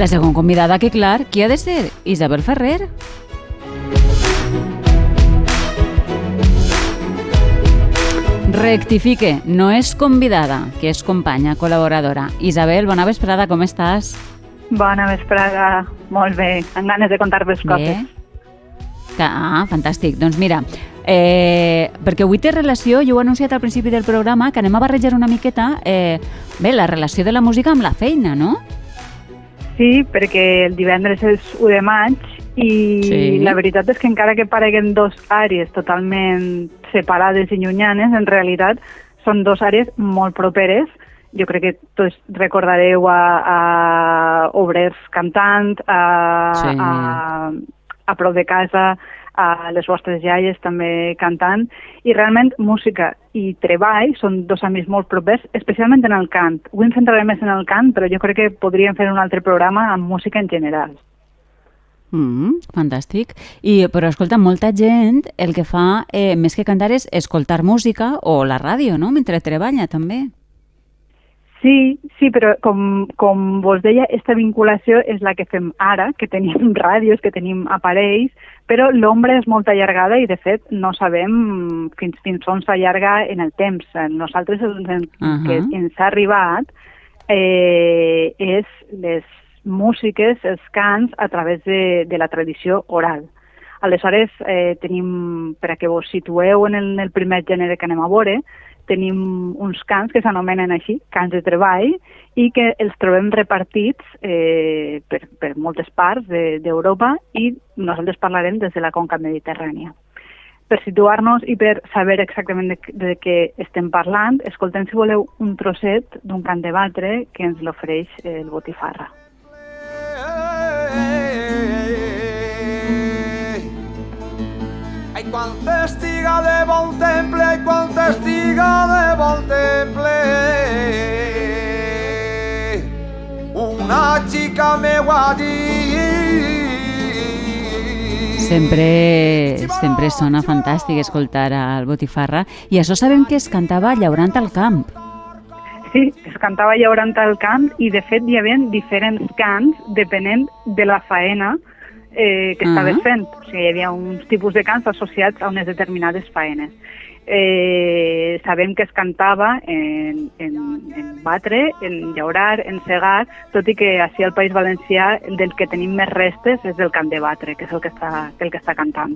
La segona convidada, que clar, qui ha de ser? Isabel Ferrer. Rectifique, no és convidada, que és companya, col·laboradora. Isabel, bona vesprada, com estàs? Bona vesprada, molt bé, amb ganes de contar-vos coses. Ah, fantàstic. Doncs mira, eh, perquè avui té relació, jo ho he anunciat al principi del programa, que anem a barrejar una miqueta eh, bé, la relació de la música amb la feina, no? Sí, perquè el divendres és 1 de maig i sí. la veritat és que encara que pareguen dos àrees totalment separades i llunyanes, en realitat són dos àrees molt properes. Jo crec que tots recordareu a, a obrers cantant, a, sí. a, a prou de casa, a les vostres iaies també cantant, i realment música i treball són dos amics molt propers, especialment en el cant. Avui em centraré més en el cant, però jo crec que podríem fer un altre programa amb música en general. Mm, fantàstic. I, però escolta, molta gent el que fa eh, més que cantar és escoltar música o la ràdio, no?, mentre treballa també. Sí, sí, però com, com vos deia, aquesta vinculació és la que fem ara, que tenim ràdios, que tenim aparells, però l'ombra és molt allargada i, de fet, no sabem fins, fins on s'allarga en el temps. Nosaltres el uh -huh. que ens ha arribat eh, és les músiques, els cants, a través de, de la tradició oral. Aleshores, eh, tenim, per a que vos situeu en el, en el primer gènere que anem a veure, tenim uns cants que s'anomenen així, cants de treball, i que els trobem repartits eh, per, per moltes parts d'Europa de, i nosaltres parlarem des de la conca mediterrània. Per situar-nos i per saber exactament de, de què estem parlant, escoltem, si voleu, un trosset d'un cant de batre que ens l'ofereix el Botifarra. Sempre, sempre sona fantàstic escoltar al Botifarra i això sabem que es cantava llaurant al camp. Sí, es cantava llaurant al camp i de fet hi havia diferents cants depenent de la faena eh, que uh -huh. estaves fent. O sigui, hi havia uns tipus de cants associats a unes determinades faenes. Eh, sabem que es cantava en, en, en batre, en llaurar, en segar, tot i que així al País Valencià del que tenim més restes és del cant de batre, que és el que està, el que està cantant.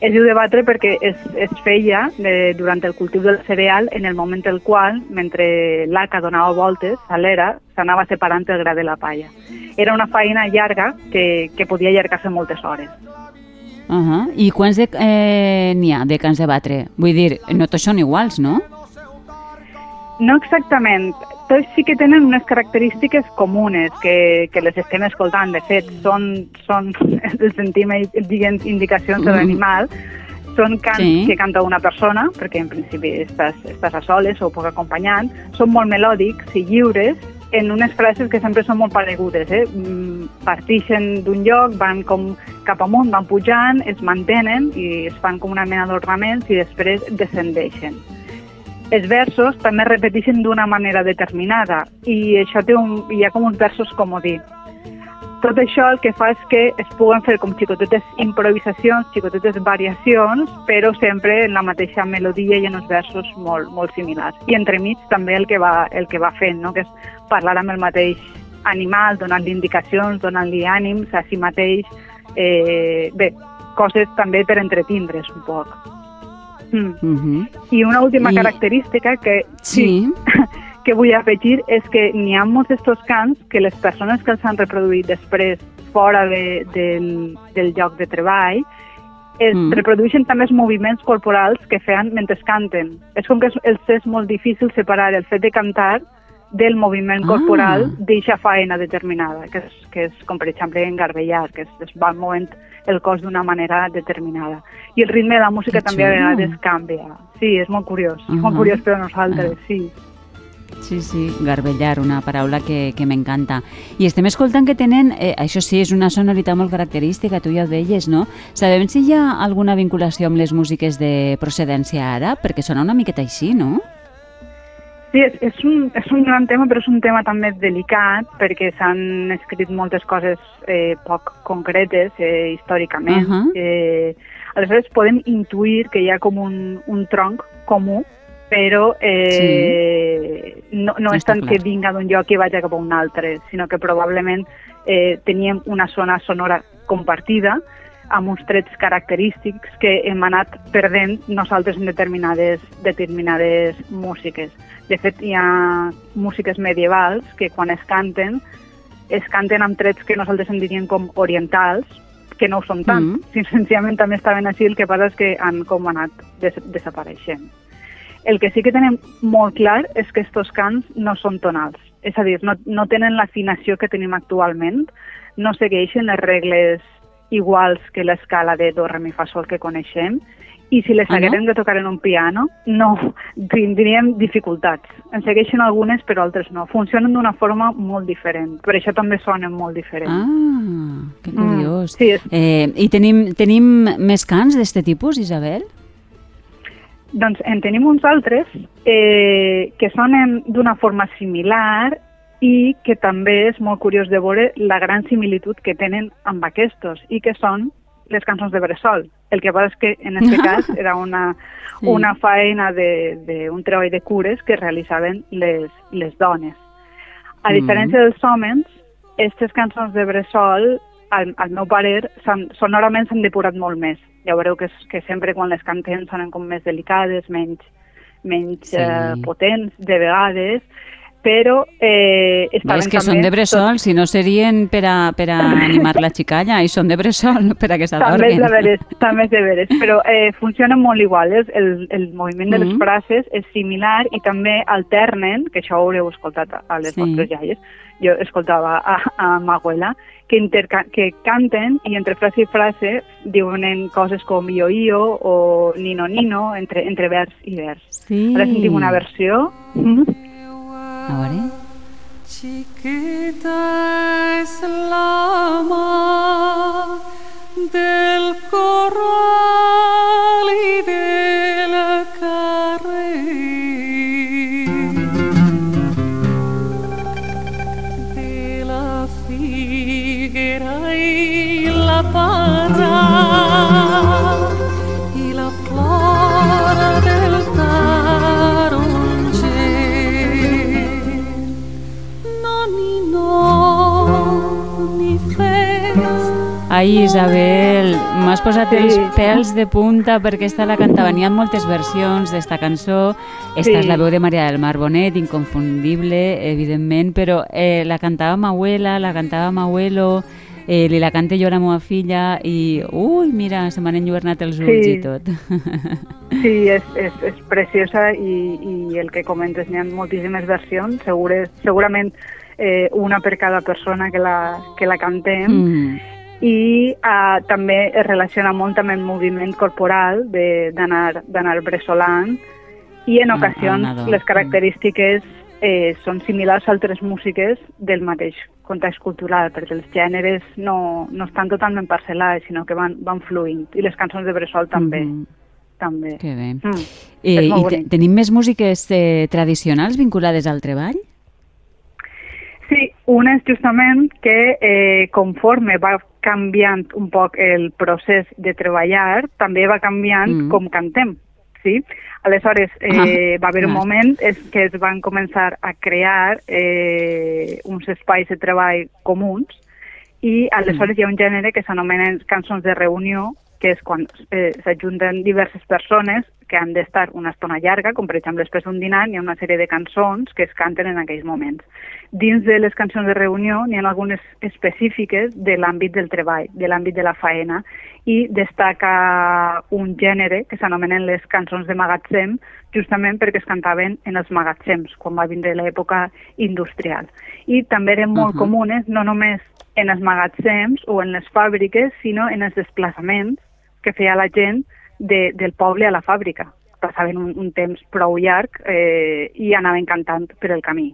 Es diu de batre perquè es, es feia de, durant el cultiu del cereal en el moment el qual, mentre l'aca donava voltes a l'era, s'anava separant el gra de la palla. Era una feina llarga que, que podia allargar-se moltes hores. Uh -huh. I quants eh, n'hi ha de cants de batre? Vull dir, no tots són iguals, no? No exactament. Tots sí que tenen unes característiques comunes que, que les estem escoltant. De fet, són, són el sentim diguem, indicacions de l'animal. Són cants sí. que canta una persona, perquè en principi estàs, estàs a soles o poc acompanyant. Són molt melòdics i lliures en unes frases que sempre són molt paregudes. Eh? Mm, partixen d'un lloc, van com cap amunt, van pujant, es mantenen i es fan com una mena d'ornaments i després descendeixen. Els versos també repeteixen d'una manera determinada i això té un, hi ha com uns versos comodí. Tot això el que fa és que es puguen fer com xicotetes improvisacions, xicotetes variacions, però sempre en la mateixa melodia i en els versos molt, molt similars. I entremig també el que va, el que va fent, no? que és parlar amb el mateix animal, donant-li indicacions, donant-li ànims a si mateix. Eh, bé, coses també per entretindre's un poc. Mm. Mm -hmm. I una última I... característica que... Sí. sí que vull afegir és que n'hi ha molts d'estos cants que les persones que els han reproduït després fora de, del, del lloc de treball es mm. reprodueixen també els moviments corporals que feien mentre canten. És com que els és molt difícil separar el fet de cantar del moviment ah. corporal d'eixa faena determinada, que és, que és com per exemple engarbellar, que es, es va movent el cos d'una manera determinada. I el ritme de la música que també xulo. a vegades canvia. Sí, és molt curiós, uh -huh. molt curiós per a nosaltres, uh -huh. sí. Sí, sí, garbellar, una paraula que, que m'encanta. I estem escoltant que tenen, eh, això sí, és una sonoritat molt característica, tu ja ho deies, no? Sabem si hi ha alguna vinculació amb les músiques de procedència àrab? Perquè sona una miqueta així, no? Sí, és, és, un, és un gran tema, però és un tema també delicat perquè s'han escrit moltes coses eh, poc concretes eh, històricament. Uh -huh. eh, aleshores podem intuir que hi ha com un, un tronc comú, però eh, sí. no, no és tant clar. que vinga d'un lloc i vagi cap a un altre, sinó que probablement eh, teníem una zona sonora compartida, amb uns trets característics que hem anat perdent nosaltres en determinades, determinades músiques. De fet, hi ha músiques medievals que quan es canten, es canten amb trets que nosaltres en diríem com orientals, que no ho són tant. Mm -hmm. Senzillament també estaven així, el que passa és que han com anat des desapareixent. El que sí que tenem molt clar és que aquests cants no són tonals, és a dir, no, no tenen l'afinació que tenim actualment, no segueixen les regles iguals que l'escala de do, re, mi, fa, sol que coneixem, i si les haguérem ah, no? de tocar en un piano, no, tindríem dificultats. En segueixen algunes, però altres no. Funcionen d'una forma molt diferent. Per això també sonen molt diferent. Ah, que mm, curiós. Mm, sí, és... eh, I tenim, tenim més cants d'aquest tipus, Isabel? Doncs en tenim uns altres eh, que sonen d'una forma similar i que també és molt curiós de veure la gran similitud que tenen amb aquests i que són les cançons de Bressol. El que passa és que en aquest cas era una, sí. una faena d'un treball de cures que realitzaven les, les dones. A mm. diferència mm. dels homes, aquestes cançons de Bressol, al, al meu parer, sonorament s'han depurat molt més. Ja veureu que, que sempre quan les cantem sonen com més delicades, menys, menys sí. eh, potents de vegades, però eh, estaven És que són de bressol, tot... si no serien per a, per a animar la xicalla, i són de bressol per a que s'adormen. També és de veres, també és de veres, però eh, funcionen molt igual, eh? el, el moviment de les mm -hmm. frases és similar i també alternen, que això ho haureu escoltat a les sí. vostres iaies, jo escoltava a, a ma abuela, que, interca que canten i entre frase i frase diuen coses com io io o nino nino entre, entre vers i vers. Sí. Ara sentim una versió. Mm -hmm. Chiquita es la mar del corral y del carril. De la figuera y la parra Ai, Isabel, m'has posat sí. els pèls de punta perquè esta la cantava. N'hi ha moltes versions d'esta cançó. Esta sí. és la veu de Maria del Mar Bonet, inconfundible, evidentment, però eh, la cantava ma abuela, la cantava ma abuelo, eh, li la cante jo a la meva filla i, ui, mira, se m'han enlluernat els ulls sí. i tot. Sí, és, és, és preciosa i, i el que comentes, n'hi ha moltíssimes versions, segures, segurament eh, una per cada persona que la, que la cantem, mm i uh, també es relaciona molt amb el moviment corporal d'anar bressolant i en ocasions ah, les característiques eh, són similars a altres músiques del mateix context cultural, perquè els gèneres no, no estan totalment parcel·lats, sinó que van, van fluint, i les cançons de bressol també. Mm -hmm. també. Que bé. Mm, eh, I tenim més músiques eh, tradicionals vinculades al treball? Sí, una és justament que eh, conforme va canviant un poc el procés de treballar, també va canviant mm. com cantem. Sí? Aleshores, eh, ah, va haver un moment és que es van començar a crear eh, uns espais de treball comuns i aleshores mm. hi ha un gènere que s'anomenen cançons de reunió, que és quan eh, s'ajunten diverses persones que han d'estar una estona llarga, com per exemple després d'un dinar, hi ha una sèrie de cançons que es canten en aquells moments. Dins de les cançons de reunió n'hi ha algunes específiques de l'àmbit del treball, de l'àmbit de la faena, i destaca un gènere que s'anomenen les cançons de magatzem, justament perquè es cantaven en els magatzems, quan va vindre l'època industrial. I també eren molt uh -huh. comunes, no només en els magatzems o en les fàbriques, sinó en els desplaçaments que feia la gent de, del poble a la fàbrica. Passaven un, un temps prou llarg eh, i anaven cantant per el camí.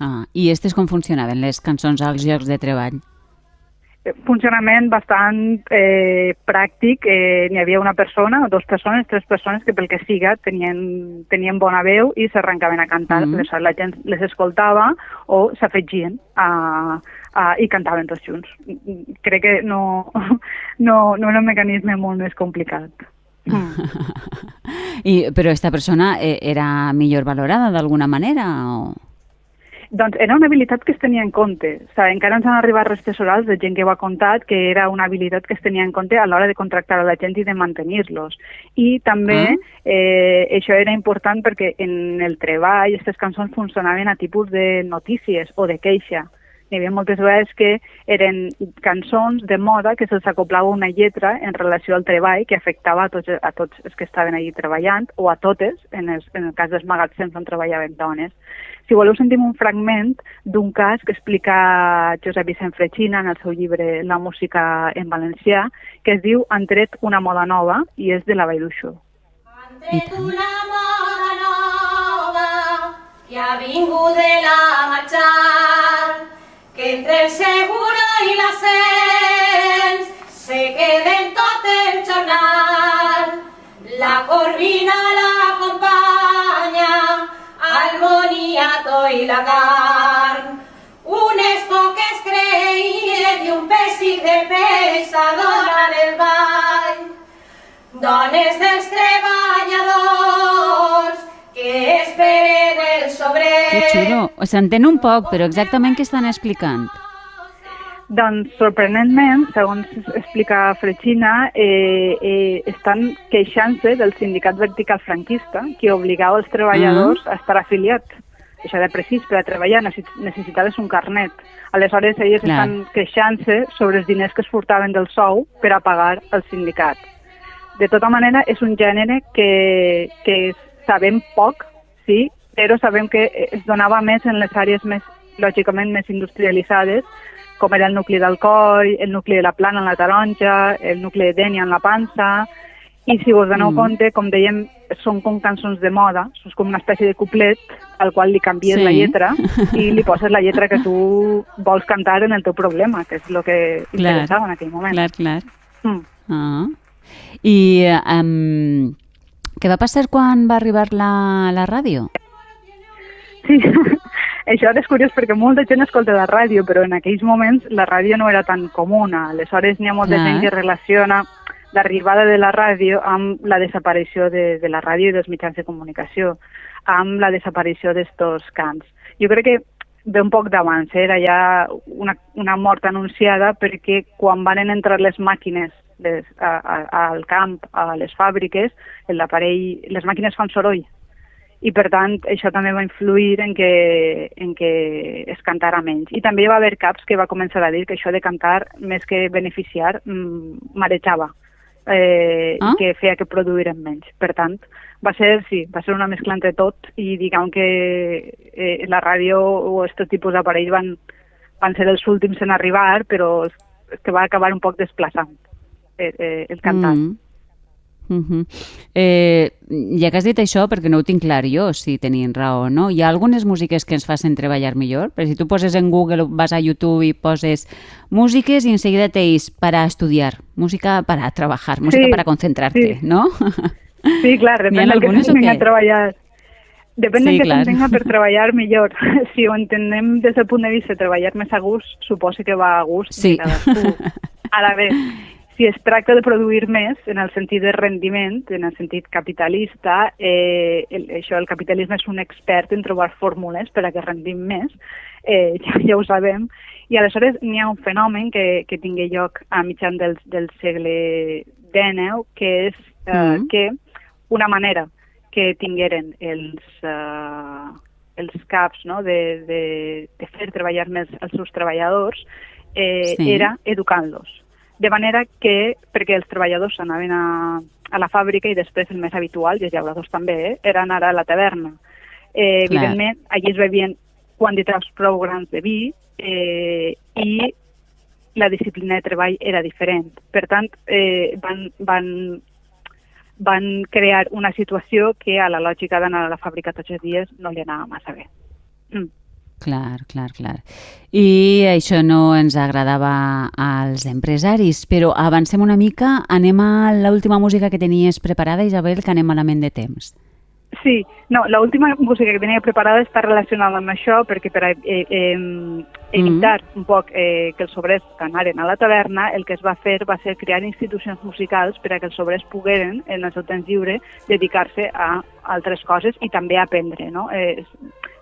Ah, I aquestes com funcionaven, les cançons als llocs de treball? funcionament bastant eh, pràctic. Eh, N'hi havia una persona, dues persones, tres persones que pel que siga tenien, tenien bona veu i s'arrencaven a cantar. Mm -hmm. la gent les escoltava o s'afegien a, a, i cantaven tots junts. Crec que no, no, no era un mecanisme molt més complicat. Mm. I, però aquesta persona eh, era millor valorada d'alguna manera? O... Doncs era una habilitat que es tenia en compte. O sigui, encara ens han arribat restes orals de gent que ho ha contat que era una habilitat que es tenia en compte a l'hora de contractar a la gent i de mantenir-los. I també ah. eh, això era important perquè en el treball aquestes cançons funcionaven a tipus de notícies o de queixa hi havia moltes vegades que eren cançons de moda que se'ls acoplava una lletra en relació al treball que afectava a tots, a tots els que estaven allí treballant o a totes, en, els, en el cas dels magatzems on treballaven dones. Si voleu sentim un fragment d'un cas que explica Josep Vicent Frechina en el seu llibre La música en valencià, que es diu Han tret una moda nova i és de la Vall d'Uixó. Han tret una moda nova que ha vingut de la marxar entre el seguro i l'ascens se queden tot el jornal. La corvina l'acompanya, al moniato i la carn. Unes poques creien i un pessic de peix adonen el ball. Dones dels treballadors que esperen el sobrer. Que xulo. S'entén un poc, però exactament què estan explicant? Doncs, sorprenentment, segons explica Frechina, eh, eh, estan queixant-se del sindicat vertical franquista que obligava els treballadors uh -huh. a estar afiliats. Això de precís, per a treballar necessitaves un carnet. Aleshores, ells Clar. estan queixant-se sobre els diners que es furtaven del sou per a pagar el sindicat. De tota manera, és un gènere que, que sabem poc, sí, però sabem que es donava més en les àrees més, lògicament, més industrialitzades, com era el nucli del coll, el nucli de la plana en la taronja, el nucli de dènia en la pansa, i si vos doneu mm. compte, com dèiem, són com cançons de moda, és com una espècie de couplet al qual li canvies sí. la lletra i li poses la lletra que tu vols cantar en el teu problema, que és el que clar, interessava en aquell moment. Clar, clar. Mm. Ah. I um, què va passar quan va arribar la, la ràdio? Sí, això és curiós perquè molta gent escolta la ràdio, però en aquells moments la ràdio no era tan comuna. Aleshores n'hi ha molta ah. gent que relaciona l'arribada de la ràdio amb la desaparició de, de la ràdio i dels mitjans de comunicació, amb la desaparició d'estos cants. Jo crec que ve un poc d'abans, eh? era ja una, una mort anunciada perquè quan van entrar les màquines les, a, a, al camp, a les fàbriques, l'aparell, les màquines fan soroll. I per tant, això també va influir en que, en que es cantara menys. I també va haver caps que va començar a dir que això de cantar, més que beneficiar, mm, marejava, eh, ah? que feia que produïren menys. Per tant, va ser, sí, va ser una mescla entre tot i diguem que eh, la ràdio o aquest tipus d'aparells van, van ser els últims en arribar, però que va acabar un poc desplaçant eh, eh, el cantant. Mm. Uh -huh. eh, ja que has dit això, perquè no ho tinc clar jo, si tenien raó no, hi ha algunes músiques que ens facin treballar millor? Però si tu poses en Google, vas a YouTube i poses músiques i enseguida teis para estudiar, música para trabajar, música sí, para concentrarte, sí. ¿no? Sí, clar, depèn del que s'entenga a treballar. Depèn sí, del que s'entenga per treballar millor. Si ho entenem des del punt de vista de treballar més a gust, suposo que va a gust. Sí. Ara bé, si es tracta de produir més en el sentit de rendiment, en el sentit capitalista, eh, el, això, el capitalisme és un expert en trobar fórmules per a que rendim més, eh, ja, ja ho sabem, i aleshores n'hi ha un fenomen que, que tingui lloc a mitjan del, del segle XIX, que és eh, mm. que una manera que tingueren els, eh, els caps no, de, de, de fer treballar més els seus treballadors eh, sí. era educant-los de manera que, perquè els treballadors anaven a, a la fàbrica i després el més habitual, i els llauradors també, eh, era anar a la taverna. Eh, evidentment, allí es bevien quantitats prou grans de vi eh, i la disciplina de treball era diferent. Per tant, eh, van, van, van crear una situació que a la lògica d'anar a la fàbrica tots els dies no li anava massa bé. Mm. Clar, clar, clar. I això no ens agradava als empresaris, però avancem una mica, anem a l'última música que tenies preparada, Isabel, que anem malament de temps. Sí, no, l'última música que tenia preparada està relacionada amb això perquè per eh, eh, evitar mm. un poc eh, que els obrers anaren a la taverna, el que es va fer va ser crear institucions musicals per a que els obrers pogueren, en el seu temps lliure, dedicar-se a altres coses i també a aprendre. No? Eh,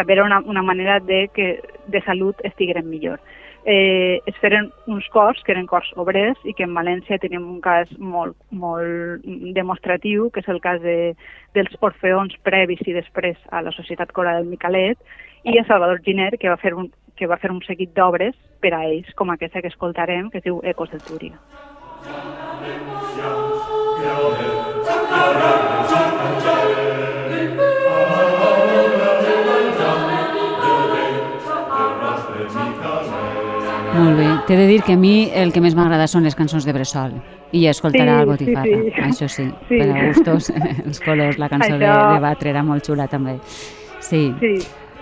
també era una, una manera de que de salut estigueren millor eh, es feren uns cors que eren cors obrers i que en València tenim un cas molt, molt demostratiu, que és el cas de, dels orfeons previs i després a la Societat Cora del Micalet, i a Salvador Giner, que va fer un, que va fer un seguit d'obres per a ells, com aquesta que escoltarem, que es diu Ecos del Túria. Molt bé. T'he de dir que a mi el que més m'agrada són les cançons de Bressol i escoltarà sí, el Botifarra, sí, sí. això sí, sí. per a gustos, els colors, la cançó això... de, de Batre era molt xula també. Sí. sí.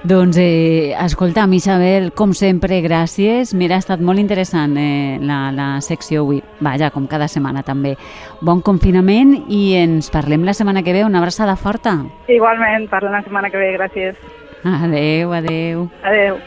Doncs, eh, escolta'm, Isabel, com sempre, gràcies. Mira, ha estat molt interessant eh, la, la secció avui. Vaja, com cada setmana també. Bon confinament i ens parlem la setmana que ve. Una abraçada forta. Igualment, parlem la setmana que ve. Gràcies. Adeu, adeu. Adeu.